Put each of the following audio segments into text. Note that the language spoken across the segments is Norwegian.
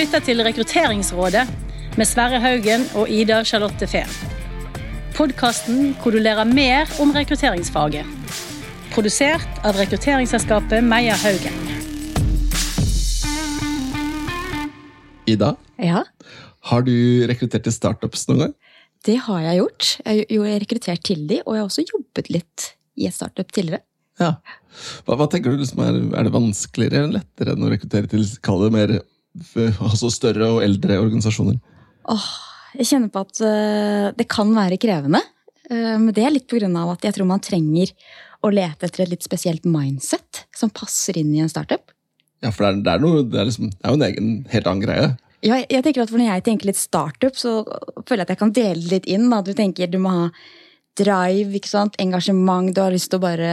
lytter til Rekrutteringsrådet med Sverre Haugen og Ida Charlotte Fehn. Podkasten hvor du lærer mer om rekrutteringsfaget. Produsert av rekrutteringsselskapet Meyer Haugen. Ida, Ja, har du rekruttert til startups noen gang? det har jeg gjort. Jeg har rekruttert til de, og jeg har også jobbet litt i et startup tidligere. Ja. Hva, hva tenker du liksom er, er det vanskeligere eller lettere enn å rekruttere til kall det mer altså større og eldre organisasjoner? Åh, jeg kjenner på at uh, det kan være krevende. Uh, men det er litt av at jeg tror man trenger å lete etter et litt spesielt mindset som passer inn i en startup. Ja, for det er, det er, noe, det er, liksom, det er jo en egen, helt annen greie. Ja, jeg tenker at for Når jeg tenker litt startup, så føler jeg at jeg kan dele litt inn. Da. Du tenker du må ha drive, ikke sant? engasjement, du har lyst til å bare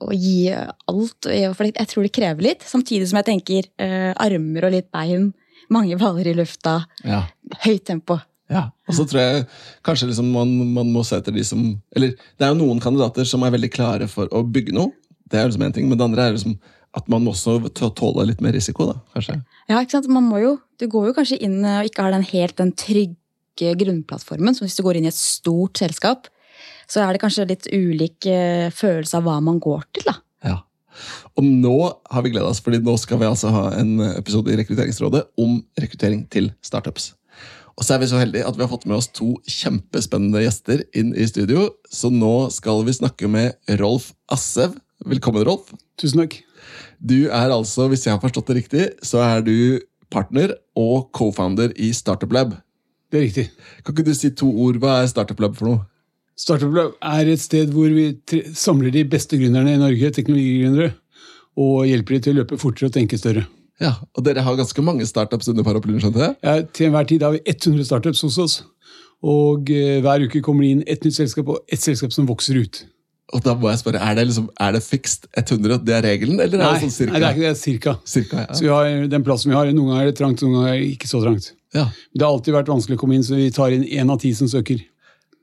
å gi alt. For jeg tror det krever litt. Samtidig som jeg tenker eh, armer og litt bein, mange baller i lufta, Ja. høyt tempo. Ja, og så tror jeg kanskje liksom man, man må se etter de som Eller det er jo noen kandidater som er veldig klare for å bygge noe. Det er liksom en ting, Men det andre er liksom at man må også tå- tåle litt mer risiko. da, kanskje. Ja, ikke sant? Man må jo, du går jo kanskje inn og ikke har den helt den trygge grunnplattformen. som hvis du går inn i et stort selskap, så er det kanskje litt ulik eh, følelse av hva man går til. da. Ja. Og nå har vi gleda oss, fordi nå skal vi altså ha en episode i Rekrutteringsrådet om rekruttering til startups. Og så er vi så heldige at vi har fått med oss to kjempespennende gjester inn i studio. Så nå skal vi snakke med Rolf Assev. Velkommen, Rolf. Tusen takk. Du er altså, hvis jeg har forstått det riktig, så er du partner og co-founder i Startup Lab. Det er riktig. Kan ikke du si to ord? Hva er Startup Lab for noe? Startup Lab er et sted hvor vi samler de beste gründerne i Norge, teknologigründere, og hjelper de til å løpe fortere og tenke større. Ja, Og dere har ganske mange startups under paraplyen, skjønte jeg? Ja, til enhver tid har vi 100 startups hos oss, og eh, hver uke kommer det inn ett nytt selskap og ett selskap som vokser ut. Og da må jeg spørre, Er det liksom, er det fikst 100? Det er regelen, eller er det sånn cirka? nei, det er ikke det, er cirka. Cirka, ja. Så vi har den plassen vi har. Noen ganger er det trangt, noen ganger er det ikke så trangt. ja. Det har alltid vært vanskelig å komme inn, så vi tar inn én av ti som søker.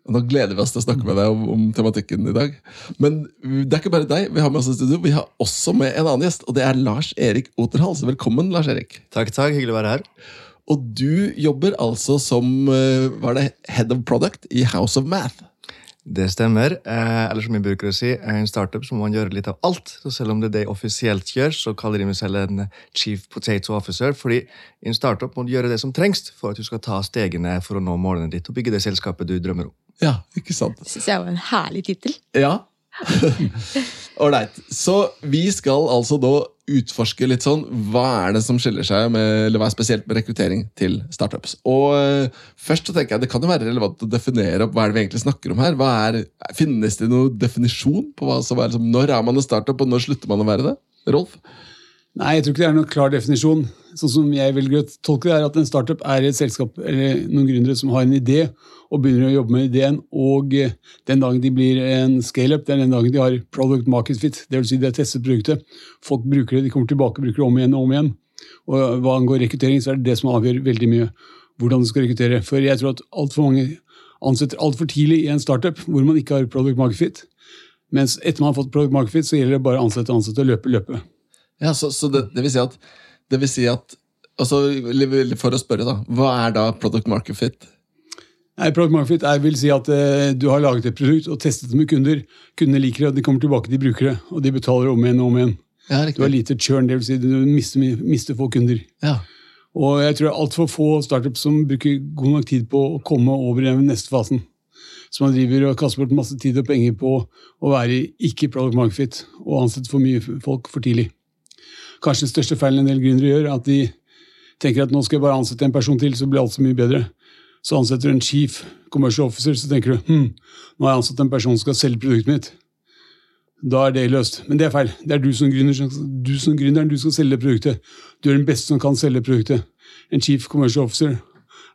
Og Nå gleder vi oss til å snakke med deg om, om tematikken i dag. Men det er ikke bare deg vi har med oss i studio. Vi har også med en annen gjest, og det er Lars Erik Oterhals. Velkommen, Lars Erik. Takk, takk. Hyggelig å være her. Og du jobber altså som eh, hva er det, Head of Product i House of Math. Det stemmer. Eh, eller som jeg bruker å si, er en startup så må man gjøre litt av alt. Så selv om det er det jeg offisielt gjør, så kaller de meg selv en chief potato officer. Fordi i en startup må du gjøre det som trengs for at du skal ta stegene for å nå målene ditt og bygge det selskapet du drømmer om. Ja, ikke sant? Det syns jeg var en herlig tittel. Ja. Ålreit. Så vi skal altså da utforske litt sånn hva er det som skiller seg med, eller hva er spesielt med rekruttering til startups. Og eh, først så tenker jeg Det kan jo være relevant å definere opp hva er det vi egentlig snakker om her. Er, finnes det noen definisjon på hva som er liksom, når er man en startup, og når slutter man å være det? Rolf? Nei, jeg tror ikke det er noen klar definisjon. Sånn som jeg å tolke det, er at en startup er et selskap eller noen gründere som har en idé og begynner å jobbe med ideen, og eh, den dagen de blir en scaleup, det er den dagen de har product market fit. Vil si de har testet produktet, folk bruker det, de kommer tilbake bruker det om igjen og om igjen. Og hva angår rekruttering, så er det det som avgjør veldig mye hvordan du skal rekruttere. For jeg tror at altfor mange ansetter altfor tidlig i en startup hvor man ikke har product market fit. Mens etter man har fått product market fit, så gjelder det bare å ansette, ansette og løpe, løpe. Ja, så, så det, det vil si at, det vil si at altså, For å spørre, da. Hva er da product market fit? Nei, Product market fit jeg vil si at eh, du har laget et produkt og testet det med kunder. Kundene liker det, og de kommer tilbake, de bruker det, og de betaler om igjen og om igjen. Ja, Du har lite churn, det vil si du mister, mister få kunder. Ja. Og jeg tror det er altfor få startups som bruker god nok tid på å komme over i den neste fasen. Så man driver og kaster bort masse tid og penger på å være ikke product market fit og ansette for mye folk for tidlig. Kanskje den største feilen en del gründere gjør, at de tenker at nå skal jeg bare ansette en person til, så blir alt så mye bedre. Så ansetter du en chief commercial officer, så tenker du hm, nå har jeg ansatt en person som skal selge produktet mitt. Da er det løst. Men det er feil. Det er du som gründer, du som gründeren, du skal selge produktet. Du er den beste som kan selge produktet. En chief commercial officer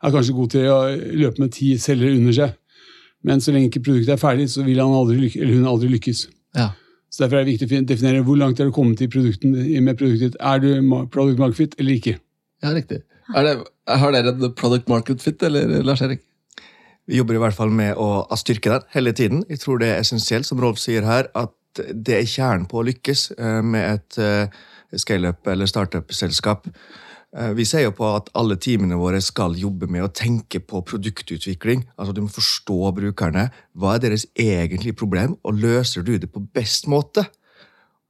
er kanskje god til å løpe med ti selgere under seg. Men så lenge ikke produktet er ferdig, så vil han aldri, eller hun aldri lykkes. Ja. Så Derfor er det viktig å definere hvor langt er du kommet i produkten, med produktet. Er du product market fit eller ikke? ja, riktig. Er det, har dere en product market fit, eller Lars Erik? Vi jobber i hvert fall med å, å styrke den hele tiden. Jeg tror det er essensielt, som Rolf sier her, at det er kjernen på å lykkes eh, med et eh, scaleup- eller startup-selskap. Eh, Vi ser jo på at alle teamene våre skal jobbe med å tenke på produktutvikling. Altså Du må forstå brukerne. Hva er deres egentlige problem, og løser du det på best måte?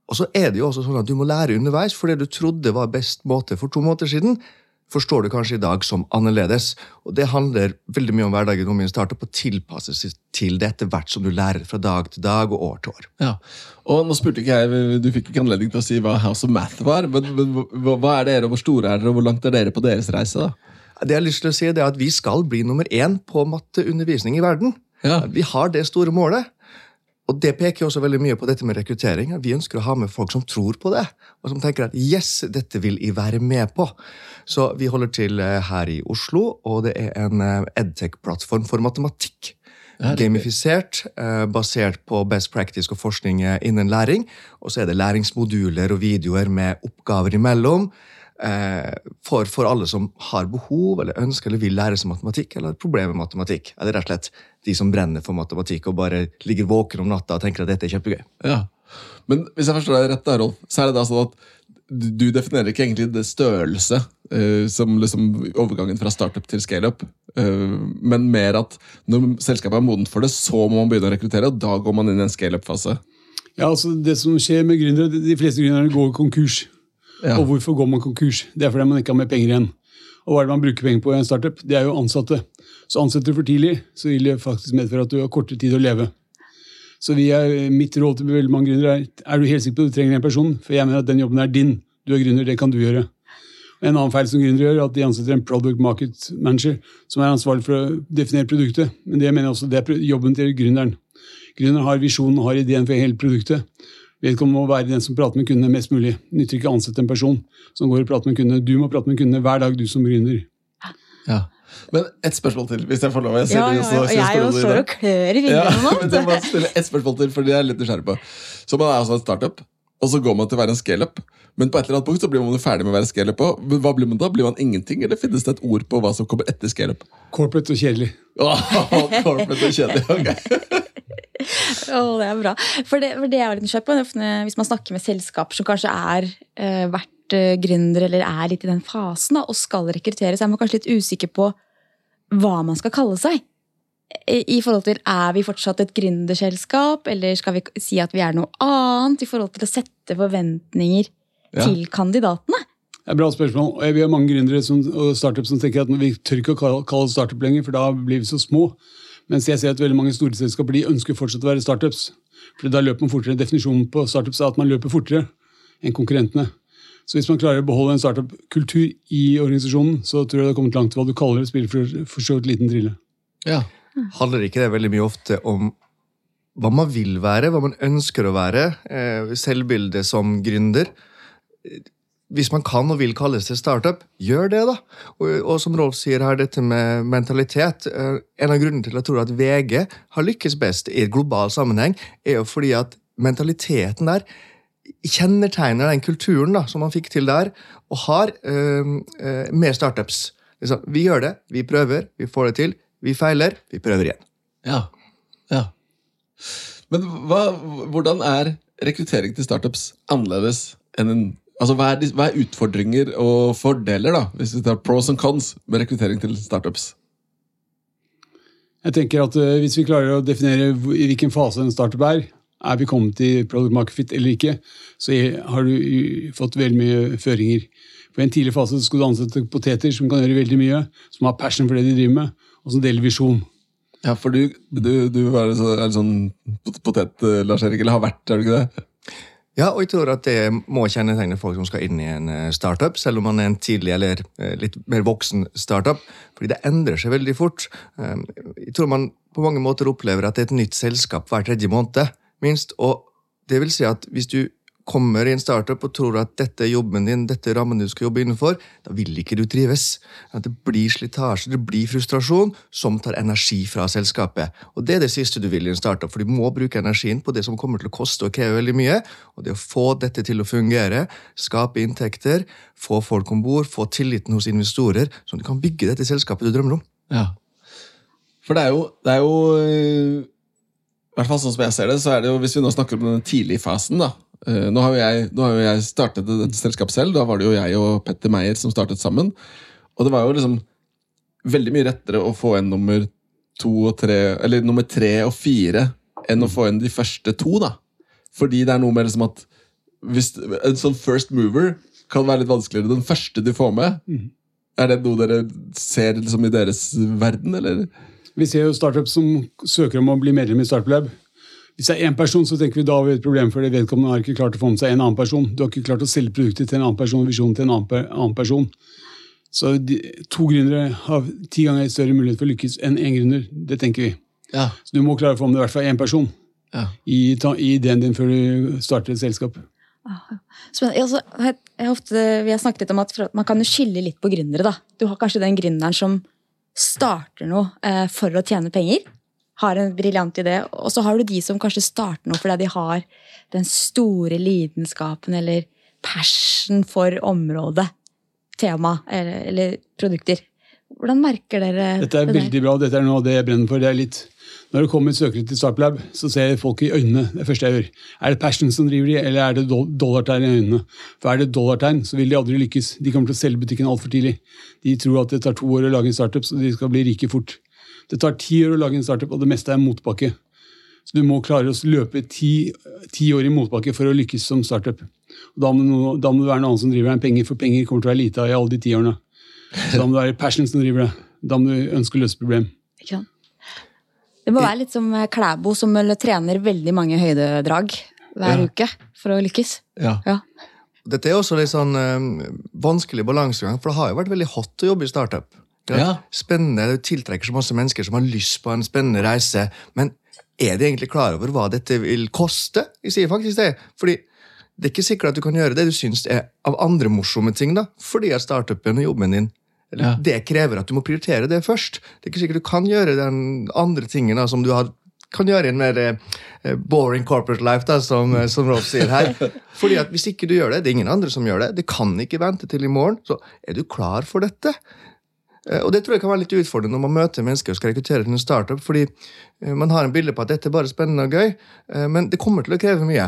Og så er det jo også sånn at du må lære underveis, for det du trodde var best måte for to måneder siden, forstår du kanskje i dag som annerledes. Og det handler veldig mye om hverdagen om en startup, å tilpasse seg til det etter hvert som du lærer fra dag til dag og år til år. Ja, og nå spurte ikke jeg, Du fikk ikke anledning til å si hva House of Math var. Men, men hva er dere, og hvor store er dere, og hvor langt er dere på deres reise? da? Det jeg har lyst til å si, er at vi skal bli nummer én på matteundervisning i verden. Ja. Vi har det store målet. Og det peker jo også veldig mye på dette med rekruttering. Vi ønsker å ha med folk som tror på det, og som tenker at yes, dette vil jeg være med på. Så vi holder til eh, her i Oslo, og det er en eh, edtech-plattform for matematikk. Gamifisert, eh, basert på best practice og forskning innen læring. Og så er det læringsmoduler og videoer med oppgaver imellom. For, for alle som har behov eller ønsker eller vil lære seg matematikk, eller har problemer med matematikk. Eller rett og slett de som brenner for matematikk og bare ligger våken om natta og tenker at dette er kjempegøy. Ja. Men hvis jeg forstår deg rett, da, Rolf, så er det da sånn at du definerer ikke egentlig det størrelse uh, som liksom overgangen fra startup til scaleup, uh, men mer at når selskapet er modent for det, så må man begynne å rekruttere, og da går man inn i en scaleup-fase. Ja, altså Det som skjer med gründere, de de fleste gründere går konkurs. Ja. Og hvorfor går man konkurs? Det er fordi man ikke har mer penger igjen. Og hva er det man bruker penger på i en startup? Det er jo ansatte. Så ansetter du for tidlig, så vil det faktisk medføre at du har kortere tid å leve. Så er, mitt råd til veldig mange gründere er er du helt sikker på at du trenger en person? For jeg mener at den jobben er din. Du er gründer, det kan du gjøre. En annen feil som gründere gjør, er at de ansetter en product market manager som er ansvarlig for å definere produktet. Men det mener jeg også det er jobben til gründeren. Gründeren har visjonen har ideen for hele produktet. Vedkommende må være den som prater med kundene mest mulig. Nytter ikke å ansette en person som går og prater med kundene. Du må prate med kundene hver dag, du som gründer. Ja. Men ett spørsmål til, hvis jeg får lov. Jeg ser Ja, ja, også- ja. Og jeg i står det. og klør i Ja, fingrene men jeg nå. må stille ett spørsmål til, for det er jeg litt nysgjerrig på. Så man er altså en startup, og så går man til å være en scaleup. Men på et eller annet punkt så blir man ferdig med å være scaleup. også. Men Hva blir man da? Blir man ingenting, eller finnes det et ord på hva som kommer etter scaleup? Corporate og kjedelig. Corporate og kjedelig, ok. oh, det er bra. For det, for det jeg er litt nysgjerrig på, hvis man snakker med selskaper som kanskje er eh, vært eh, gründer eller er litt i den fasen da, og skal rekruttere, så er man kanskje litt usikker på hva man skal kalle seg. I, I forhold til Er vi fortsatt et gründerselskap, eller skal vi si at vi er noe annet? I forhold til å sette forventninger Ja. til kandidatene. Det er et bra spørsmål. Og Vi har mange gründere som, og startup som tenker at vi tør ikke å kalle- oss startup lenger, for da blir vi så små. Mens jeg ser at veldig mange store selskaper de ønsker fortsatt å være startups. For da løper man fortere. Definisjonen på startups er at man løper fortere enn konkurrentene. Så hvis man klarer å beholde en startup-kultur i organisasjonen, så tror jeg det har kommet langt. til Hva du kaller det, spiller for, for så vidt liten drille. Ja. Handler ikke det veldig mye ofte om hva man vil være, hva man ønsker å være? Eh, selvbildet som gründer. Hvis man kan og vil kalle seg startup, gjør det, da. Og, og som Rolf sier her, dette med mentalitet. eh, En av grunnene til at jeg tror at VG har lykkes best i et global sammenheng, er jo fordi at mentaliteten der kjennetegner den kulturen da, som man fikk til der, og har eh, eh, med startups. Liksom, vi gjør det, vi prøver, vi får det til. Vi feiler, vi prøver igjen. Ja. ja. Men hva, hvordan er rekruttering til startups annerledes enn en Altså, hva er, hva er utfordringer og fordeler, da, hvis vi tar pros and cons med rekruttering til startups? Jeg tenker at eh, Hvis vi klarer å definere i hvilken fase en startup er, er vi kommet i product market fit eller ikke, så har du fått veldig mye føringer. For I en tidlig fase skulle du ansette poteter som kan gjøre veldig mye, som har passion for det de driver med, og som deler visjon. Ja, for du, du, du er, så, er sånn potet, eh, Lars Erik, eller har vært, er du ikke det? Ja, og jeg tror at det må kjennetegne folk som skal inn i en eh, startup, selv om man er en tidlig eller eh, litt mer voksen startup, fordi det endrer seg veldig fort. Um, Jeg tror man på mange måter opplever at det er et nytt selskap hver tredje måned, minst, og det vil si at hvis du kommer i en startup og tror at dette er jobben din, dette er rammen du skal jobbe innenfor, da vil ikke du trives. At det blir slitasje, det blir frustrasjon, som tar energi fra selskapet. Og det er det siste du vil i en startup, for du må bruke energien på det som kommer til å koste og kreve veldig mye. Og det å få dette til å fungere, skape inntekter, få folk om bord, få tilliten hos investorer, så du kan bygge dette selskapet du drømmer om. Ja. For det er jo, det er jo hvert fall sånn som jeg ser det, så er det jo, hvis vi nå snakker om den tidlige fasen, da, Eh, nå, har jeg, nå har jo jeg startet et selskap selv. Da var det jo jeg og Petter Meyer som startet sammen. Og det var jo liksom veldig mye rettere å få en nummer to og tre, eller nummer tre og fire enn å få inn de første to. da. Fordi det er noe med liksom at hvis, En sånn first mover kan være litt vanskeligere. Den første du får med, er det noe dere ser liksom i deres verden, eller? Vi ser jo startups som søker om å bli medlem i Startup Hvis det er én person, så tenker vi da har vi et problem, for vedkommende har ikke klart å få med seg en annen person. Du har ikke klart å selge produktet til en annen person, visjonen til en annen, person. Så de, to gründere har ti ganger større mulighet for å lykkes enn én gründer. Det tenker vi. Ja. Så du må klare å få med deg i hvert fall én person ja. i, ta, i ideen din før du starter et selskap. Så, jeg, altså, ofte, vi har snakket litt om at man kan skille litt på gründere. da. Du har kanskje den gründeren som starter noe eh, for å tjene penger. Har en briljant idé. Og så har du de som kanskje starter noe fordi de har den store lidenskapen eller passion for området, tema eller, eller produkter. Hvordan merker dere Dette er det veldig bra. Dette er noe av det jeg brenner for. Det er litt når det kommer søkere til Startlab, så ser jeg folk i øynene. det første jeg gjør. Er det passion som driver de, eller er det do- dollartegn i øynene? For Er det dollartegn, så vil de aldri lykkes. De kommer til å selge butikken altfor tidlig. De tror at det tar to år å lage en startup, så de skal bli rike fort. Det tar ti år å lage en startup, og det meste er motbakke. Så du må klare å løpe ti, ti år i motbakke for å lykkes som startup. Og da, må det være noen annen som driver deg enn penger, for penger kommer til å være lite av i alle de ti årene. Så da må det være passion som driver deg. Da må du ønske å løse problem. Ikke? Det må være litt som eh, Klæbo, som trener veldig mange høydedrag hver Ja. uke for å lykkes. Ja. Ja. Dette er også litt sånn øh, vanskelig balansegang, for det har jo vært veldig hot å jobbe i startup. Det er Ja. Spennende, det tiltrekker så masse mennesker som har lyst på en spennende reise. Men er de egentlig klar over hva dette vil koste? Jeg sier faktisk det. Fordi det er ikke sikkert at du kan gjøre det du syns er av andre morsomme ting, da, fordi at startupen og jobben din Ja. Det krever at du må prioritere det først. Det er ikke sikkert du kan gjøre den andre tingen da, som du har, kan gjøre i en mer eh, boring corporate life, da, som, eh, som Rolf sier her. Fordi at Hvis ikke du gjør det, det er ingen andre som gjør det, det kan ikke vente til i morgen, så er du klar for dette. Eh, Og Det tror jeg kan være litt utfordrende når man møter mennesker og skal rekruttere til en startup. fordi man har en bilde på at dette er bare spennende og gøy, men det kommer til å kreve mye.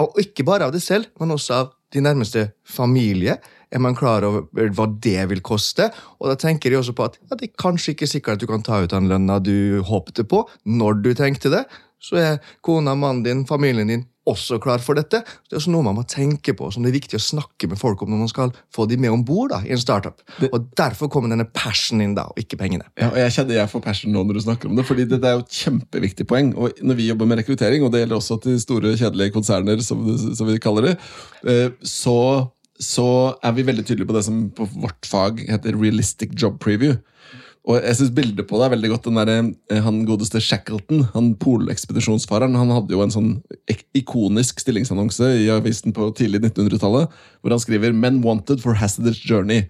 Og ikke bare av det selv, men også av de nærmeste familie. Er man klar over hva det vil koste? Og da tenker de også på at ja, det er kanskje ikke sikkert at du kan ta ut den lønna du håpte på, når du tenkte det. Så er kona, mannen din, familien din også klar for dette. Det er også noe man må tenke på, som det er viktig å snakke med folk om når man skal få de med om bord i en startup. Og derfor kommer denne passion inn, da, og ikke pengene. Ja, og Jeg kjenner jeg får passion nå når du snakker om det, fordi det er jo et kjempeviktig poeng. Og Når vi jobber med rekruttering, og det gjelder også til store, kjedelige konserner, som, som vi kaller det, eh, så, så er vi veldig tydelige på det som på vårt fag heter realistic job preview. Og jeg synes bildet på det er veldig godt. den der, eh, Han godeste Shackleton, han polekspedisjonsfareren, han hadde jo en sånn ikonisk stillingsannonse i avisen på tidlig 1900-tallet, hvor han skriver 'Men wanted for hazardous journey'.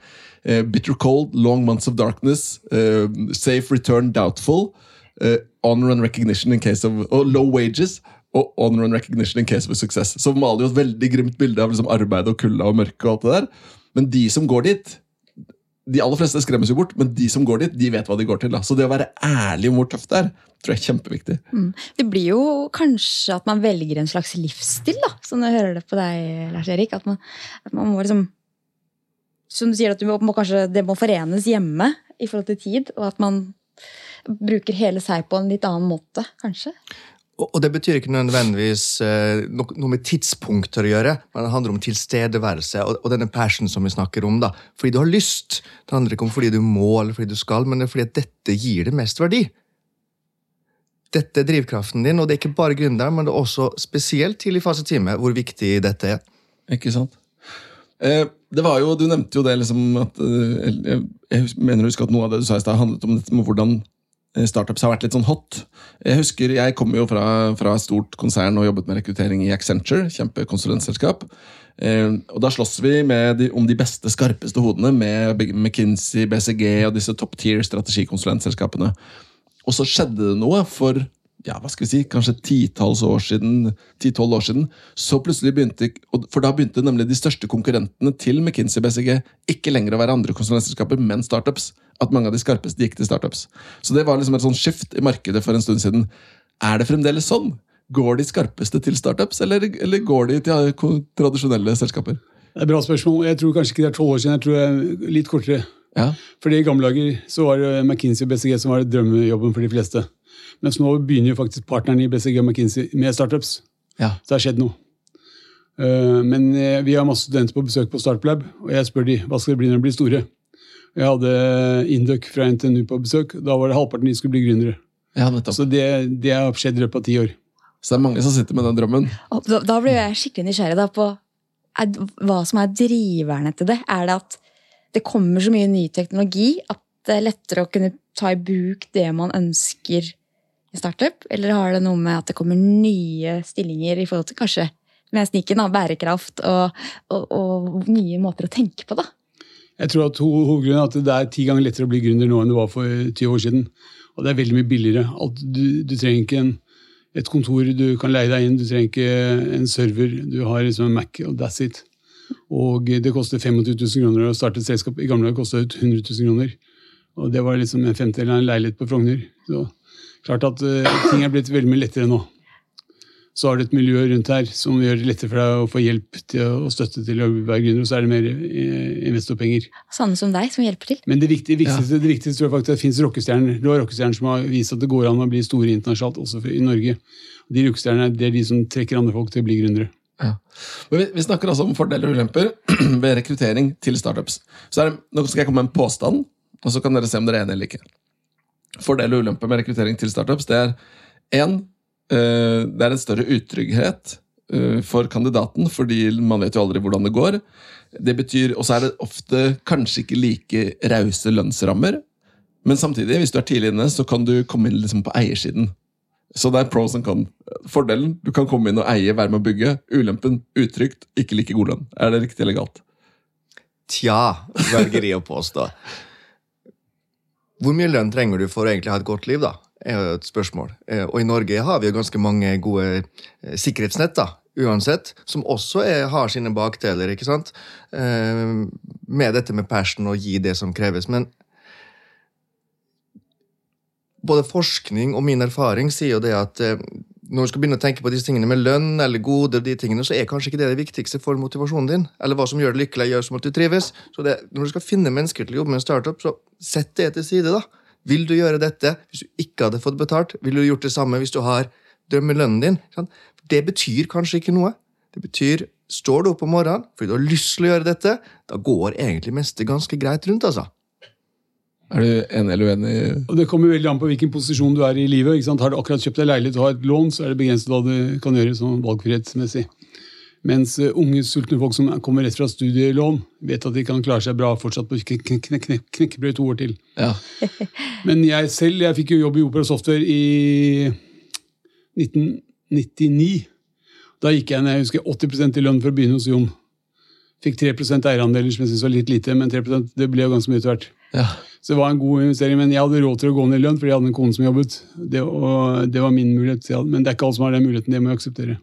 Uh, bitter cold, long months of darkness, uh, safe return doubtful, uh, honor and recognition in case of Og low wages. Og honor and recognition in case of success. Så maler jo et veldig grimt bilde av liksom arbeid og kulda og mørke. og alt det der. Men de som går dit, de aller fleste skremmes jo bort, men de som går dit, de vet hva de går til. da. Så det å være ærlig om hvor tøft det er, tror jeg er kjempeviktig. Det blir jo kanskje at man velger en slags livsstil, da, som jeg hører det på deg, Lars Erik. At man, at man må liksom Som du sier, at du må kanskje, det må forenes hjemme i forhold til tid, og at man bruker hele seg på en litt annen måte, kanskje. Og, det betyr ikke nødvendigvis eh, noe med tidspunkter å gjøre, men det handler om tilstedeværelse og, denne passion som vi snakker om. da. Fordi du har lyst. Det handler ikke om fordi du må eller fordi du skal, men det er fordi at dette gir det mest verdi. Dette er drivkraften din, og det er ikke bare gründeren, men det er også spesielt tidlig fase time hvor viktig dette er. Ikke sant? Eh, det var jo, Du nevnte jo det liksom at eh, jeg, mener å huske at noe av det du sa i stad, handlet om dette med hvordan startups har vært litt sånn hot. Jeg husker, jeg kom jo fra, fra stort konsern og jobbet med rekruttering i Accenture. kjempekonsulentselskap. Eh, og Da slåss vi de, om de beste, skarpeste hodene med McKinsey, BCG og disse top tier strategikonsulentselskapene. Og så skjedde det noe for ja, hva skal vi si, kanskje titalls år siden, ti-tolv år siden. Så plutselig begynte, For da begynte nemlig de største konkurrentene til McKinsey BCG ikke lenger å være andre konsulentselskaper, men startups. At mange av de skarpeste gikk til startups. Så det var liksom et sånn skift i markedet for en stund siden. Er det fremdeles sånn? Går de skarpeste til startups, eller, eller går de til tradisjonelle selskaper? Det er bra spørsmål. Jeg tror kanskje ikke det er tolv år siden. jeg tror det er litt kortere. Ja. Fordi I gamle dager så var det McKinsey og BCG som var drømmejobben for de fleste. Mens nå begynner jo faktisk partnerne i BCG og McKinsey med startups. Ja. Så det har skjedd noe. Eh, Men eh, vi har masse studenter på besøk på Startup og jeg spør de, hva skal det bli når de blir store. Jeg hadde Induc fra NTNU på besøk. Da var det halvparten de skulle bli gründere. ja. Så det, det har skjedd i løpet av ti år. Så det er mange som sitter med den drømmen. Da, da blir jeg skikkelig nysgjerrig da på er, hva som er driverne til det. Er det at det kommer så mye ny teknologi at det er lettere å kunne ta i bruk det man ønsker i startup? Eller har det noe med at det kommer nye stillinger i forhold til kanskje med sniken, bærekraft og, og, og nye måter å tenke på, da? Jeg tror at ho- Hovedgrunnen er at det er ti ganger lettere å bli gründer nå enn det var for 20 år siden. Og det er veldig mye billigere. Du, du trenger ikke en, et kontor du kan leie deg inn, du trenger ikke en server. Du har liksom en Mac, og that's it. Og det koster 25 000 kroner å starte et selskap. I gamle dager kostet det 100 000 kroner. Og det var liksom en femtedel av en leilighet på Frogner. Så klart at uh, ting er blitt veldig mye lettere nå. Så har du et miljø rundt her som gjør det lettere for deg å få hjelp til å, og støtte til å være gründer, og så er det mer eh, investorpenger. Sånne som deg, som hjelper til. Men det viktige, viktigste, det viktigste tror jeg faktisk er at det finnes rockestjerner. Du har rockestjerner som har vist at det går an å bli store internasjonalt, også for- i Norge. De rockestjernene det er de som trekker andre folk til å bli gründere. Ja. Men vi, vi snakker altså om fordeler og ulemper ved rekruttering til startups. Så er det, nå skal jeg komme med en påstand, og så kan dere se om dere er enige eller ikke. Fordel og ulempe med rekruttering til startups det er en, eh, det er en større utrygghet eh, for kandidaten, fordi man vet jo aldri hvordan det går. Det betyr, Og så er det ofte kanskje ikke like rause lønnsrammer, men samtidig, hvis du er tidlig inne, så kan du komme inn liksom på eiersiden. Så det er pros and con. Fordelen, du kan komme inn og eie, være med å bygge. Ulempen, utrygt, ikke like god lønn. Er det riktig eller galt? Tja, velger de å påstå. Hvor mye lønn trenger du for å egentlig ha et godt liv, da? er jo et spørsmål. Eh, Og i Norge har vi jo ganske mange gode eh, sikkerhetsnett, da, uansett, som også er, har sine bakdeler, ikke sant? Eh, Med dette med passion og gi det som kreves. Men både forskning og min erfaring sier jo det at når du skal begynne å tenke på disse tingene med lønn eller gode, de tingene, så er kanskje ikke det det viktigste for motivasjonen din. Eller hva som gjør det lykkelig, gjør som at du trives. Så det, når du skal finne mennesker til å jobbe med en startup, så sett det til side. da. Vil du gjøre dette hvis du ikke hadde fått betalt? Vil du gjort det samme hvis du har drømmelønnen din? sant? Det betyr kanskje ikke noe. Det betyr står du opp om morgenen fordi du har lyst til å gjøre dette, da går egentlig meste ganske greit rundt. altså. Er du enig eller uenig? Det kommer veldig an på hvilken posisjon du er i livet. Har du akkurat kjøpt deg leilighet og har et lån, så er det begrenset hva du kan gjøre sånn valgfrihetsmessig. Mens eh, unge, sultne folk som kommer rett fra studielån, vet at de kan klare seg bra fortsatt på kn- kn- kn- kn- knekkebrød to år til. Ja. Men jeg selv jeg fikk jo jobb i Opera Software i 1999. Da gikk jeg ned jeg husker 80% i lønn for å begynne hos Jon. Fikk 3% eierandeler, som jeg syntes var litt lite, men 3% det ble jo ganske mye etter hvert. ja. Så det var en god investering, men jeg hadde råd til å gå ned i lønn fordi jeg hadde en kone som jobbet. Det, og det var min mulighet. Men det er ikke alle som har den muligheten. Det må jeg akseptere.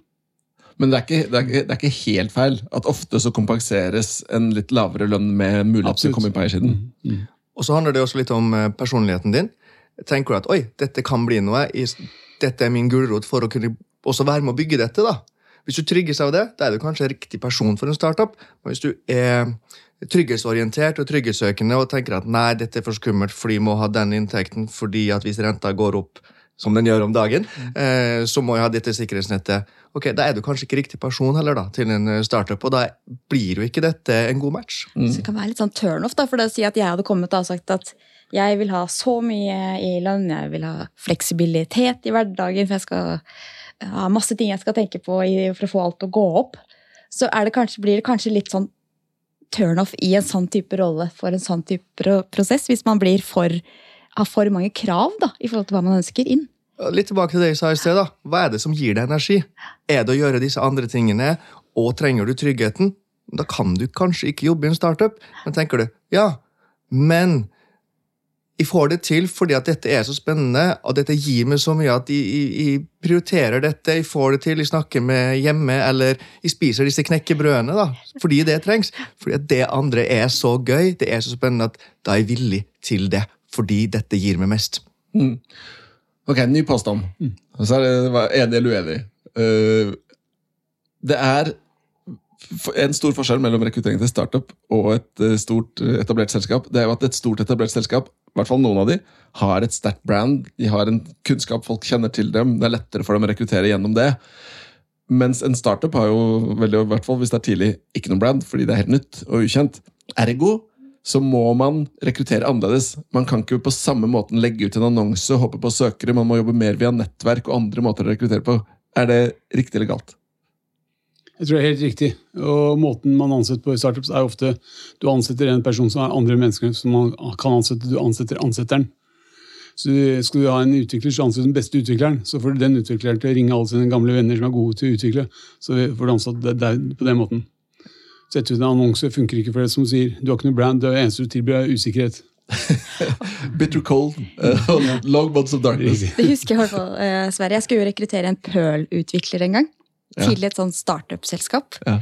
Men det er, ikke, det, er ikke, det er ikke helt feil at ofte så kompenseres en litt lavere lønn med mulighet til å komme inn på eiersiden. Og så handler det også litt om eh, personligheten din. Tenker du at oi, dette kan bli noe, dette er min gulrot for å kunne også være med å bygge dette, da. Hvis du trygges av det, da er du kanskje riktig person for en startup. Men hvis du er trygghetsorientert og trygghetssøkende og tenker at nei, dette er for skummelt fordi de må ha den inntekten fordi at hvis renta går opp som den gjør om dagen, eh, så må jeg ha dette sikkerhetsnettet. Ok, Da er du kanskje ikke riktig person heller da, til en eh, startup, og da blir jo ikke dette en god match. Så det kan være litt sånn turnoff, for det å si at jeg hadde kommet og sagt at jeg vil ha så mye i lønn, jeg vil ha fleksibilitet i hverdagen, for jeg skal ha masse ting jeg skal tenke på for å få alt til å gå opp. Så er det kanskje, blir det kanskje litt sånn turnoff i en sånn type rolle for en sånn type prosess, hvis man blir for, har for mange krav da, i forhold til hva man ønsker inn. Litt tilbake til det jeg sa i sted. da. Hva er det som gir deg energi? Er det å gjøre disse andre tingene, og trenger du tryggheten? Da kan du kanskje ikke jobbe i en startup, men tenker du ja, men jeg får det til fordi at dette er så spennende, og dette gir meg så mye at jeg, jeg, jeg prioriterer dette, jeg får det til, jeg snakker med hjemme, eller jeg spiser disse knekkebrødene da, fordi det trengs. Fordi at det andre er så gøy, det er så spennende at da er jeg villig til det, fordi dette gir meg mest. Ok, ny påstand. Mm. Så er det en enig eller uenig. Uh, Det er en stor forskjell mellom rekruttering til startup og et eh, stort eh, etablert selskap. Det er jo at et stort etablert selskap, i hvert fall noen av de, har et sterkt brand. De har en kunnskap, folk kjenner til dem. Det er lettere for dem å rekruttere gjennom det. Mens en startup har jo, veldig, i hvert fall hvis det er tidlig, ikke noe brand, fordi det er helt nytt og ukjent. Ergo så må man rekruttere annerledes. Man kan ikke på samme måten legge ut en annonse og håpe på søkere. Man må jobbe mer via nettverk og andre måter å rekruttere på. Er det riktig eller galt? Jeg tror det er helt riktig. Og måten man ansetter på i startups, er ofte du ansetter en person som er andre mennesker som man kan ansette. Du ansetter ansetteren. Så Skal du ha en utvikler, så ansetter du den beste utvikleren. Så får du den utvikleren til å ringe alle sine gamle venner som er gode til å utvikle. Så får du ansatt det der på den måten. Sette ut en annonse funker ikke for det som du sier. Du har ikke noe brand, det eneste du tilbyr er usikkerhet. Bitter cold uh, og long months of darkness. Det husker jeg i hvert fall, eh, Sverre. Jeg skulle jo rekruttere en Pearl-utvikler en gang. Ja. Til et sånn startup-selskap. Ja.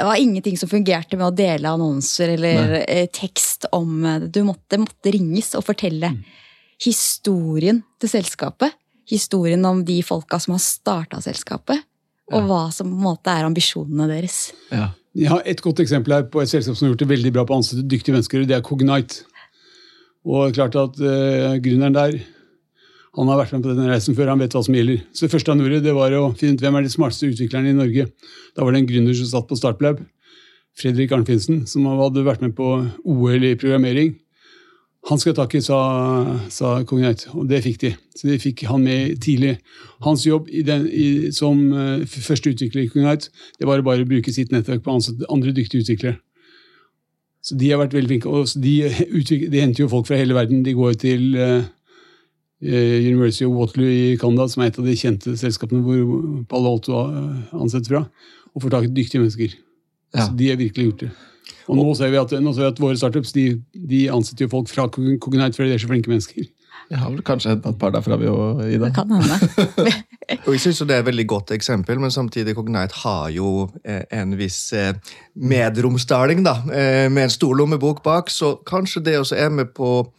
Det var ingenting som fungerte med å dele annonser eller Nei. tekst om eh, det. Du måtte, måtte ringes og fortelle Mm. historien til selskapet. Historien om de folka som har starta selskapet. Og hva som på en måte er ambisjonene deres. Ja. Jeg har et godt eksempel her på et selskap som har gjort det veldig bra på å ansette dyktige mennesker. Det er Cognite. Og klart at uh, gründeren der han har vært med på denne reisen før, han vet hva som gjelder. Så det første han gjorde, det var å finne ut hvem er de smarteste utviklerne i Norge. Da var det en gründer som satt på Startlab, Fredrik Arnfinsen, som hadde vært med på OL i programmering. Han skal ha tak i, sa, sa Cognite, og det fikk de. Så de fikk han med tidlig. Hans jobb i den, i, som uh, første utvikler i Cognite, det var å bare bruke sitt nettverk på andre dyktige utviklere. Så de har vært veldig flinke. Og de, de henter jo folk fra hele verden. De går til eh, eh, University of Waterloo i Canada, som er et av de kjente selskapene hvor Palo Alto er ansatt fra, og får tak i dyktige mennesker. Ja. Så de har virkelig gjort det. Og nå ser vi at, nå ser vi at våre startups de, de ansetter jo folk fra Cognite fordi de er så flinke mennesker. Jeg har vel kanskje henta et par derfra, vi òg, Ida. Det kan hende. Og jeg synes Det er et veldig godt eksempel, men samtidig Cognite har jo eh, en viss eh, medromsdaling, da, eh, med en stor lommebok bak, så kanskje det også er med på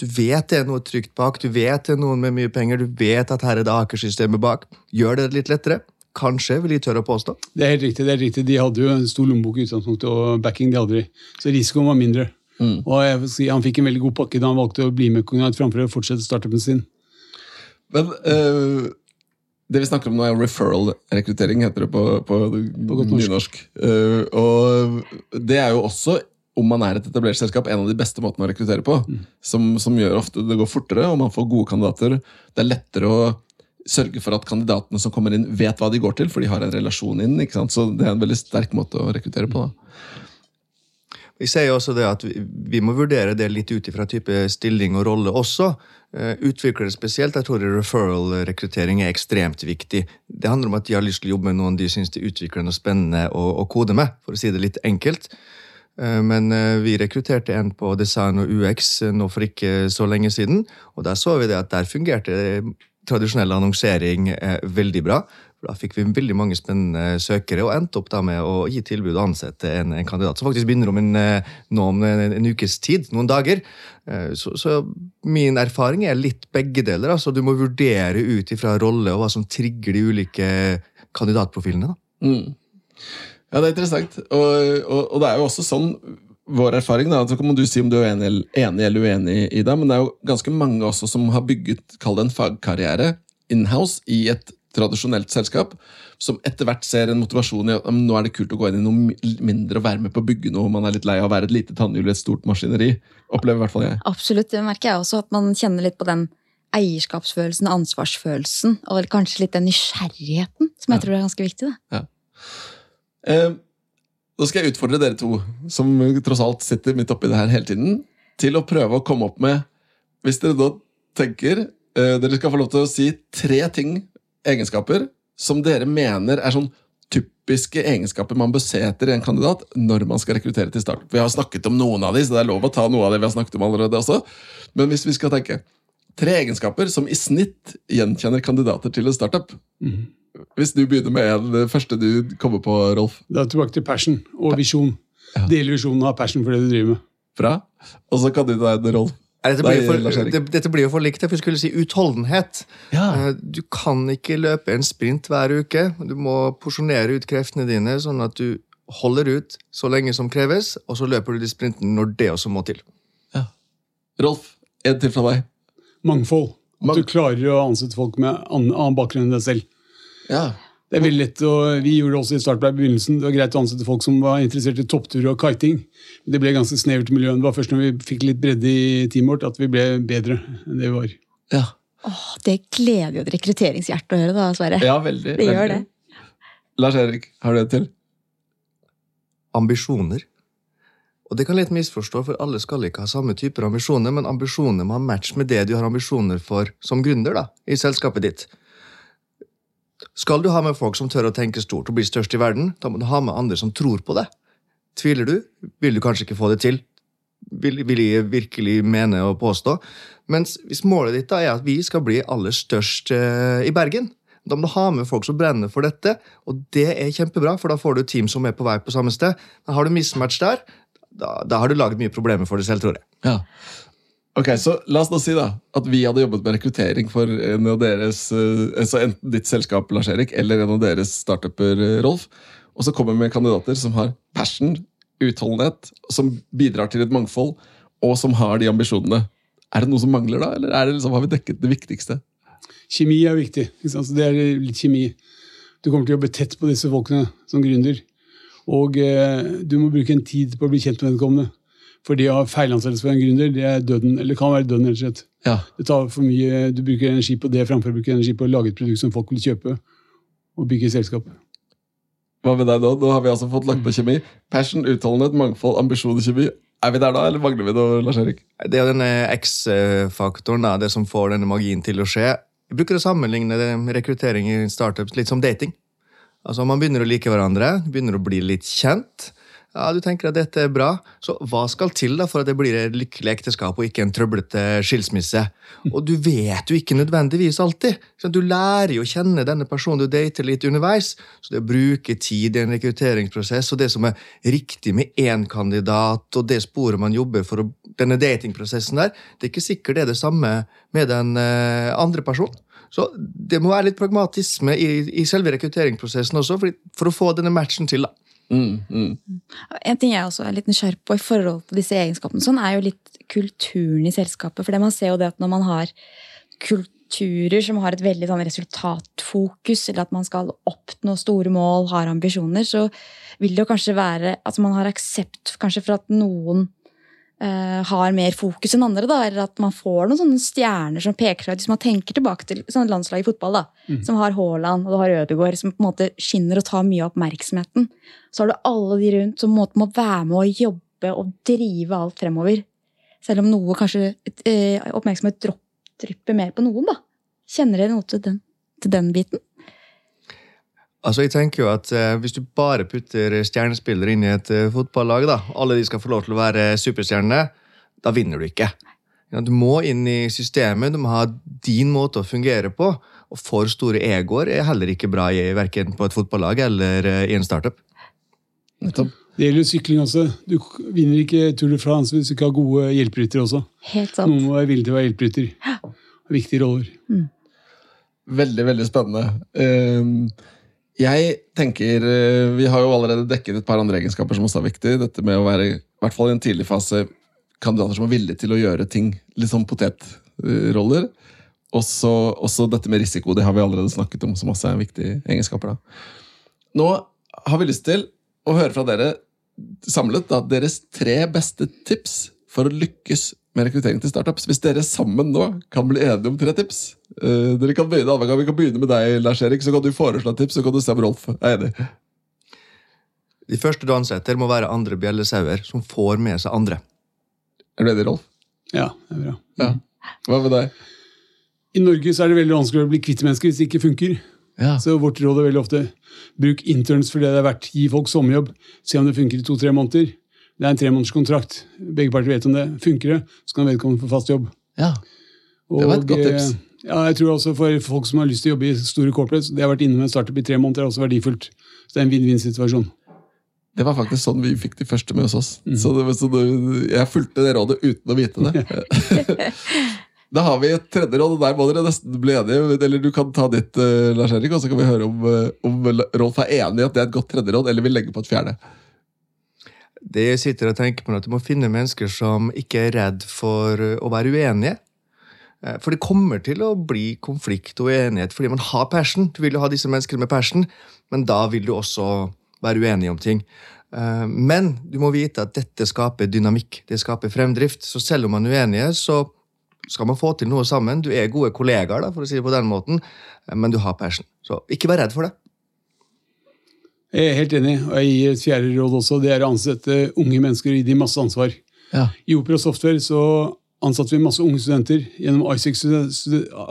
du vet det er noe trygt bak, du vet det er noen med mye penger, du vet at her er det Aker-systemet bak. Gjør det litt lettere? Kanskje, vil jeg tørre å påstå. Det er helt riktig. det er riktig. De hadde jo en stor lommebok i utgangspunktet, og backing de aldri. Så risikoen var mindre. Og jeg vil si, Han fikk en veldig god pakke da han valgte å bli med Cognite framfor å fortsette startupen sin. Men uh, det vi snakker om nå, er referral-rekruttering, heter det på, på, på norsk. nynorsk. Uh, og det er jo også, om man er et etablert selskap, en av de beste måtene å rekruttere på. Som, som gjør ofte det går fortere, og man får gode kandidater. Det er lettere å sørge for at kandidatene som kommer inn, vet hva de går til, for de har en relasjon inn. ikke sant? Så det er en veldig sterk måte å rekruttere på. da. Vi sier også det at vi, må vurdere det litt ut ifra type stilling og rolle også. Utvikler utviklere spesielt. Jeg tror referral-rekruttering er ekstremt viktig. Det handler om at de har lyst til å jobbe med noen de syns det er utviklende og spennende å, å kode med, for å si det litt enkelt. Eh, Men eh, vi rekrutterte en på design og UX eh, nå for ikke så lenge siden, og der så vi det at der fungerte tradisjonell annonsering veldig bra. Da fikk vi veldig mange spennende søkere, og endte opp da med å gi tilbud og ansette en, en kandidat som faktisk begynner om en, nå om en, en ukes tid, noen dager. Så, så min erfaring er litt begge deler. altså Du må vurdere ut ifra rolle og hva som trigger de ulike kandidatprofilene. da. Mm. Ja, det er interessant. Og, og, og det er jo også sånn vår erfaring, da, så kan du si om du er enig, eller- enig eller uenig i det, men det er jo ganske mange også som har bygget kall det en fagkarriere inhouse i et tradisjonelt selskap, som etter hvert ser en motivasjon i at nå er det kult å gå inn i noe mindre og være med på å bygge noe. Man er litt lei av å være et lite tannhjul i et stort maskineri. Opplever i hvert fall jeg. Absolutt, det merker jeg også. At man kjenner litt på den eierskapsfølelsen, ansvarsfølelsen, og kanskje litt den nysgjerrigheten, som jeg tror er ganske viktig. Da. Eh, nå skal jeg utfordre dere to, som tross alt sitter midt oppi det her hele tiden, til å prøve å komme opp med Hvis dere da tenker eh, Dere skal få lov til å si tre ting, egenskaper, som dere mener er sånn typiske egenskaper man bør se etter i en kandidat når man skal rekruttere til start. Vi har snakket om noen av de, så det er lov å ta noe av det vi har snakket om allerede også. Men hvis vi skal tenke tre egenskaper som i snitt gjenkjenner kandidater til en startup. Hvis du begynner med en, det første du kommer på, Rolf. Da er tilbake til passion og visjon. Dele visjonen og ha passion for det du driver med. Bra. Og så kan du ta en, Rolf. Dette blir, for, dette blir jo for likt. Jeg skulle si utholdenhet. Ja. Eh, Du kan ikke løpe en sprint hver uke. Du må porsjonere ut kreftene dine, sånn at du holder ut så lenge som kreves, og så løper du de sprintene når det også må til. Rolf, en til fra deg. Mangfold. At du klarer å ansette folk med annen bakgrunn enn deg selv. Ja. Det er veldig lett, og Vi gjorde det også i starten i begynnelsen. Det var greit å ansette folk som var interessert i topptur og kiting. Men det ble ganske snevert i miljøet. Det var først når vi fikk litt bredde i teamet vårt at vi ble bedre enn det vi var. Ja, Åh, det gleder jo et rekrutteringshjerte å høre, da, Sverre. ja veldig. Det gjør veldig. Lars Erik, har du et til? Ambisjoner. Og det kan litt misforstå, for alle skal ikke ha samme typer ambisjoner, men ambisjoner må ha match med det du har ambisjoner for som gründer da, i selskapet ditt. Skal du ha med folk som tør å tenke stort og bli størst i verden, da må du ha med andre som tror på det. Tviler du, vil du kanskje ikke få det til. Vil, vil jeg virkelig mene og påstå. Mens hvis målet ditt da er at vi skal bli aller størst eh, i Bergen, da må du ha med folk som brenner for dette, og det er kjempebra, for da får du team som er på vei på samme sted. Men har du mismatch der, da, da har du laget mye problemer for deg selv, tror jeg. Ja. Ok, så La oss nå si da at vi hadde jobbet med rekruttering for en av deres, altså enten ditt selskap, Lars Erik, eller en av deres startuper, eh, Rolf. Og så kommer vi med kandidater som har passion, utholdenhet, som bidrar til et mangfold, og som har de ambisjonene. Er det noe som mangler da, eller er liksom, har vi dekket det viktigste? Kjemi er viktig. Det er litt kjemi. Du kommer til å jobbe tett på disse folkene som gründer. Og eh, du må bruke en tid på å bli kjent med vedkommende. For det å ha feilansettelse for en gründer, det er døden, eller kan være døden, rett og slett. Ja, Det tar for mye, Du bruker energi på det framfor å bruke energi på å lage et produkt som folk vil kjøpe, og bygge selskap. Hva med deg nå? Nå har vi altså fått lagt på kjemi. Passion, utholdenhet, mangfold, ambisjon og kjemi. Er vi der da, eller mangler vi noe, Lars Erik? Det er denne X-faktoren, det som får denne magien til å skje. Jeg bruker å sammenligne det med rekruttering i startups litt som dating. Altså Man begynner å like hverandre, begynner å bli litt kjent. Ja, Du tenker at dette er bra, så hva skal til da for at det blir et lykkelig ekteskap og ikke en trøblete skilsmisse? Og du vet jo ikke nødvendigvis alltid. Du lærer jo å kjenne denne personen du dater litt underveis. Så det å bruke tid i en rekrutteringsprosess, og det som er riktig med én kandidat, og det sporet man jobber for denne datingprosessen der, det er ikke sikkert det er det samme med den eh, andre personen. Så det må være litt pragmatisme i, selve rekrutteringsprosessen også, for å få denne matchen til. da. Mm, mm. En ting jeg også er litt nysgjerrig på i forhold til disse egenskapene, sånn er jo litt kulturen i selskapet. For det man ser jo det at når man har kulturer som har et veldig sånn resultatfokus, eller at man skal oppnå store mål, har ambisjoner, så vil det jo kanskje være at man har aksept kanskje for at noen har mer fokus enn andre, da, eller at man får noen sånne stjerner som peker seg ut. Hvis man tenker tilbake til sånn landslag i fotball, da, som har Haaland og du har Ødegaard, som på en måte skinner og tar mye av oppmerksomheten, så har du alle de rundt som må være med å jobbe og drive alt fremover. Selv om noe kanskje eh, oppmerksomhet dropper drypper mer på noen, da. Kjenner dere noe til den, til den biten? Altså, jeg tenker jo at eh, Hvis du bare putter stjernespillere inn i et eh, fotballag, da, alle de skal få lov til å være superstjerner, da vinner du ikke. Ja, Du må inn i systemet, du må ha din måte å fungere på. Og for store egoer er heller ikke bra i verken på et fotballag eller eh, i en startup. Nettopp. Det gjelder sykling også. Du vinner ikke Tour de France hvis du ikke har gode hjelperyttere også. Helt sant. Noen må være villig til å være hjelperytter. Viktige roller. Veldig, veldig spennende. Ehm, jeg tenker eh, Vi har jo allerede dekket et par andre egenskaper som også er viktig. Dette med å være, i hvert fall i en tidlig fase, kandidater som er villige til å gjøre ting. Litt sånn potetroller. Også, også dette med risiko, det har vi allerede snakket om, som også er viktige egenskaper. da. Nå har vi lyst til å høre fra dere samlet da, deres tre beste tips for å lykkes med rekruttering til startups. Hvis dere sammen nå kan bli enige om tre tips eh, dere kan begynne, gang. Vi kan begynne med deg, Lars Erik. Så kan du foreslå et tips, så kan du se om Rolf er enig. De første du ansetter, må være andre bjellesauer som får med seg andre. Er du enig, Rolf? Ja, det er bra. Ja. Hva med deg? I Norge så er det veldig vanskelig å bli kvitt mennesker hvis det ikke funker. Ja. Så vårt råd er veldig ofte bruk interns for det det er verdt. Gi folk sommerjobb. Se om det funker i to-tre måneder. Det er en tremånederskontrakt. Begge parter vet om det. Funker det, så kan vedkommende få fast jobb. ja. Det var et godt tips. Eh, Ja, jeg tror også For folk som har lyst til å jobbe i store corporates, det har vært innom en startup i tre måneder, er også verdifullt. Så det er en vinn-vinn-situasjon. Det var faktisk sånn vi fikk de første med hos oss. Så, det, så det, jeg fulgte det rådet uten å vite det. da har vi et tredje råd, og der må dere nesten bli enige. Eller du kan ta ditt, uh, Lars Erik, og så kan vi høre om, uh, om Rolf er enig i at det er et godt tredje råd, eller vil legge på et fjerde. Det jeg sitter og tenker på er at Du må finne mennesker som ikke er redd for uh, å være uenige. Eh, For det kommer til å bli konflikt og uenighet fordi man har passion. Du vil jo ha disse menneskene med passion, men da vil du også være uenig om ting. Eh, Men du må vite at dette skaper dynamikk, det skaper fremdrift. Så selv om man er uenige, så skal man få til noe sammen. Du er gode kollegaer, da, for å si det på den måten, eh, men du har passion. Så ikke vær redd for det. Jeg er helt enig, og jeg gir et fjerde råd også. Det er å ansette unge mennesker og gi dem masse ansvar. Ja. I Opera Software så ansatte vi masse unge studenter gjennom ISEC,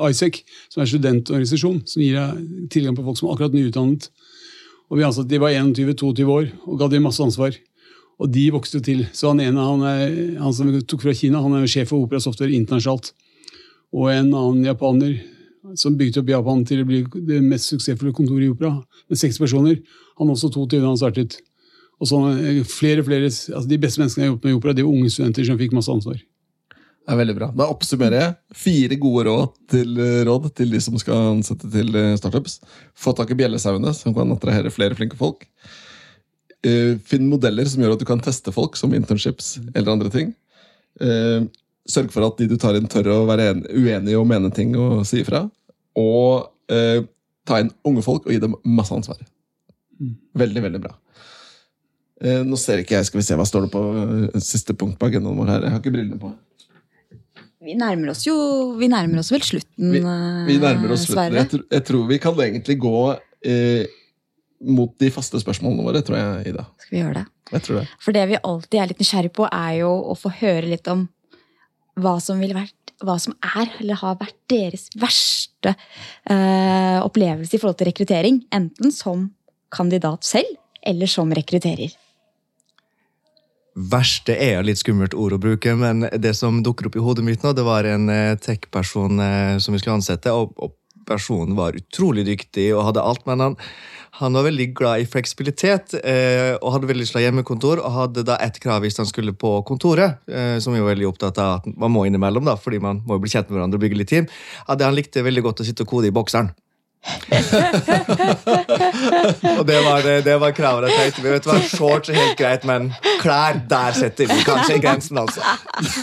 ISEC som er studentorganisasjon, som gir deg tilgang på folk som er akkurat nyutdannet. Og vi ansatte, De var 21-22 år og ga dem masse ansvar. Og de vokste jo til. Så han ene han, er, han som tok fra Kina, han er sjef for Opera Software internasjonalt. Og en annen japaner som bygde opp Japan til å bli det mest suksessfulle kontoret i opera, med seks personer. Han også 22 da han startet. Og sånn, flere, flere, altså De beste menneskene jeg har jobbet med i opera, det var unge studenter som fikk masse ansvar. Det er veldig bra. Da oppsummerer jeg fire gode råd til, eh, råd til de som skal ansette til eh, startups. Få tak i bjellesauene, som kan attrahere flere flinke folk. Eh, Finn modeller som gjør at du kan teste folk, som internships eller andre ting. Sørg for at de du tar inn, tør å være en- uenige og mene ting og si ifra. Og eh, ta inn unge folk og gi dem masse ansvar. Veldig, veldig bra. Eh, nå ser ikke jeg, skal vi se hva står det på siste punkt på agendaen vår her. Jeg har ikke brillene på. Vi nærmer oss jo vi nærmer oss vel slutten, Vi, vi eh, nærmer oss slutten. Sverre. Jeg, tr jeg tror vi kan egentlig gå eh, mot de faste spørsmålene våre, tror jeg, Ida. Skal vi gjøre det? Jeg tror det. For det vi alltid er litt nysgjerrig på, er jo å få høre litt om hva som ville vært hva som er, eller har vært deres verste eh, opplevelse i forhold til rekruttering. Enten som kandidat selv, eller som rekrutterer. Verste er jo litt skummelt ord å bruke, men det som dukker opp i hodet mitt nå, det var en eh, tech-person eh, som vi skulle ansette, og, og personen var utrolig dyktig og hadde alt, men han, han var veldig glad i fleksibilitet eh, og hadde veldig lyst til hjemmekontor, og hadde da ett krav hvis han skulle på kontoret, eh, som vi var veldig opptatt av at man må innimellom, da, fordi man må jo bli kjent med hverandre og bygge litt team, hadde det han likte veldig godt å sitte og kode i bokseren. og det var, det, det var kravet jeg tenkte. Vi vet hva, Shorts er helt greit, men klær, der setter vi kanskje grensen, altså.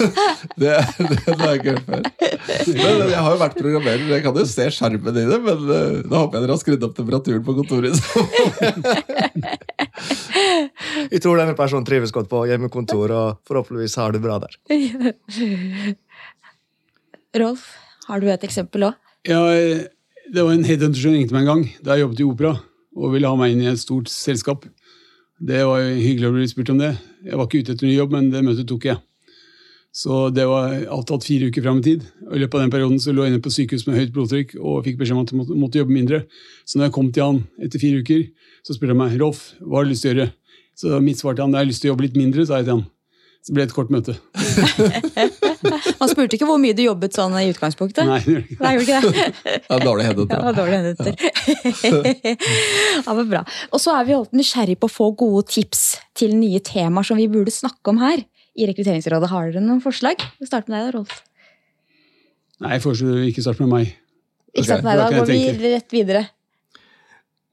Det, det, det har jeg ikke hørt før. Men jeg har jo vært programmerer, jeg kan jo se skjermen i det, men eh, da håper jeg dere har skrudd opp temperaturen på kontoret. jeg Vi tror denne personen trives godt på hjemmekontor, og forhåpentligvis har det bra der. Rolf, har du et eksempel òg? Ja, eh, det var en headhunter som ringte meg en gang da jeg jobbet i Opera og ville ha meg inn i et stort selskap. Det var hyggelig å bli spurt om det. Jeg var ikke ute etter ny jobb, men det møtet tok jeg. Så det var avtalt fire uker fram i tid. Og I løpet av den perioden så lå jeg inne på sykehus med høyt blodtrykk og fikk beskjed om at jeg måtte, jobbe mindre. Så når jeg kom til han etter fire uker, så spurte han meg Rolf, hva har du lyst til å gjøre. Så mitt svar til han jeg har lyst til å jobbe litt mindre, sa jeg til han. Så ble det et kort møte. Man spurte ikke hvor mye du jobbet sånn i utgangspunktet. Nei, det gjør ikke. Nei, gjorde ikke det? var dårlig Ja, det var dårlig hendet. ja, men bra. Og så er vi alltid nysgjerrig på å få gode tips til nye temaer som vi burde snakke om her. I Rekrutteringsrådet har dere noen forslag? Vi starter med deg, da, Rolf. Nei, jeg foreslår ikke starte med meg. Ikke start sant, nei, da går vi rett videre.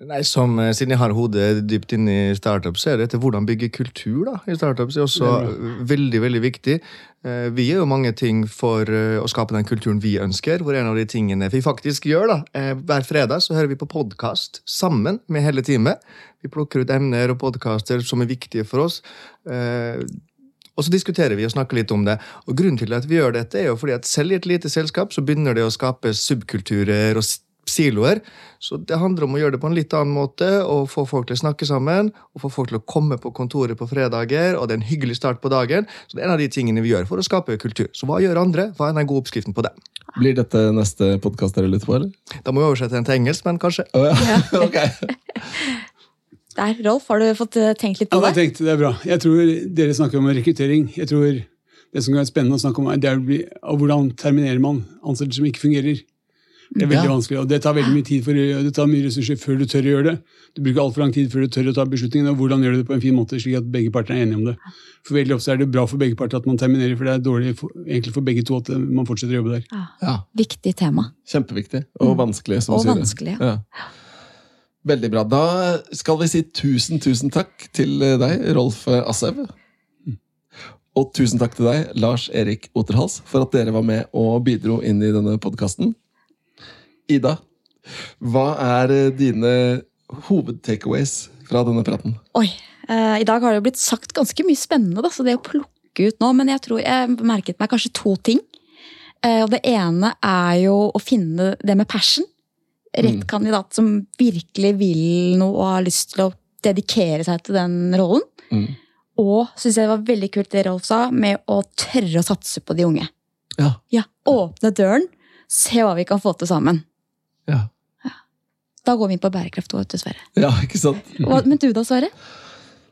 Nei, som, eh, Siden jeg har hodet dypt inne i startups, så er det til hvordan bygge kultur da, i startups er også veldig veldig viktig. Eh, Vi gjør jo mange ting for eh, å skape den kulturen vi ønsker. hvor en av de tingene vi faktisk gjør da, Hver fredag så hører vi på podkast sammen med hele teamet. Vi plukker ut emner og podkaster som er viktige for oss. Og så diskuterer vi og snakker litt om det. Og Grunnen til at vi gjør dette, er jo fordi at selv i et lite selskap så begynner det å skape subkulturer og siloer. Så det handler om å gjøre det på en litt annen måte, og få folk til å snakke sammen, og få folk til å komme på kontoret på fredager, og det er en hyggelig start på dagen. Så det er en av de tingene vi gjør for å skape kultur. Så hva gjør andre? Hva er den gode oppskriften på det? Blir dette neste podkast dere lytter på, eller? Da må vi oversette den til engelsk, men kanskje. Oh, ja. Der, Rolf, har du fått eh, tenkt litt på det, det? tenkt, det er bra. Jeg tror Dere snakker om rekruttering. Jeg tror Det som kan være spennende å snakke om, er det er å bli, og hvordan terminerer man ansettelser som ikke fungerer. Det er veldig Ja. vanskelig, og det tar veldig mye tid for, det tar mye ressurser før du tør å gjøre det. Du bruker altfor lang tid før du tør å ta beslutningen, og hvordan gjør du det på en fin måte, slik at begge parter er enige om det. For veldig ofte er det bra for begge parter at man terminerer, for det er dårlig for, egentlig for begge to at eh, man fortsetter å jobbe der. Ja, Viktig tema. Kjempeviktig. Og vanskelig, som Og du sier. vanskelig, Ja. Veldig bra. Da skal vi si tusen, tusen takk til deg, Rolf Assev. Og tusen takk til deg, Lars Erik Oterhals, for at dere var med og bidro inn i denne podkasten. Ida, hva er eh, dine hovedtakeaways fra denne praten? Oi, eh, I dag har det jo blitt sagt ganske mye spennende, da, så det å plukke ut nå Men jeg tror jeg merket meg kanskje to ting. Eh, og Det ene er jo å finne det med passion. Rett Mm. kandidat som virkelig vil noe og har lyst til å dedikere seg til den rollen. Mm. Og syns jeg det var veldig kult det Rolf sa, med å tørre å satse på de unge. Ja. Ja, Åpne døren, se hva vi kan få til sammen. Ja, Da går vi inn på bærekraft òg, dessverre. ja ikke sant? Hva- Men du da, Sverre?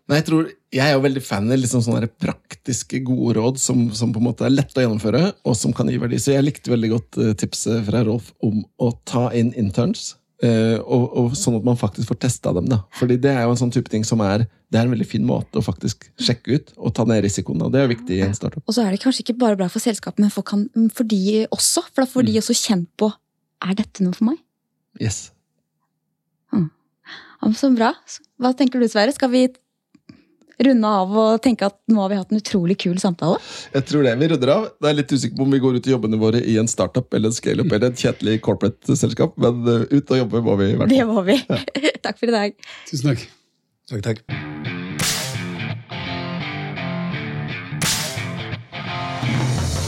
Nei, jeg tror, jeg er jo veldig fan av liksom sånne praktiske, gode råd som, som på en måte er lette å gjennomføre, og som kan gi verdi. Så jeg likte veldig godt eh, tipset fra Rolf om å ta inn interns. eh, og, og Sånn at man faktisk får testa dem. da. Fordi det er jo en sånn type ting som er det er en veldig fin måte å faktisk sjekke ut og ta ned risikoen. Og Det er viktig i en startup. Og så er det kanskje ikke bare bra for selskapet, men for, kan, for de også. For da får de også kjent på er dette noe for meg. Yes. Ja, så bra. Hva tenker du, Sverre? Skal vi runde av og tenke at nå har vi hatt en utrolig kul samtale? Jeg tror det vi runder av. Det er litt usikker på om vi går ut i jobbene våre i en startup eller en scaleup eller et kjedelig corporate-selskap, men eh, ut og jobbe må vi i hvert fall. Det må vi. Takk for i dag. Tusen takk. Takk, takk.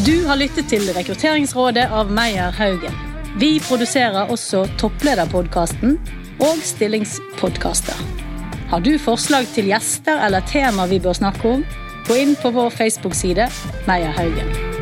Du har lyttet til Rekrutteringsrådet av Meyer Haugen. Vi produserer også Topplederpodkasten og Stillingspodkaster. Har du forslag til gjester eller tema vi bør snakke om, gå inn på vår Facebook-side Meyer Haugen.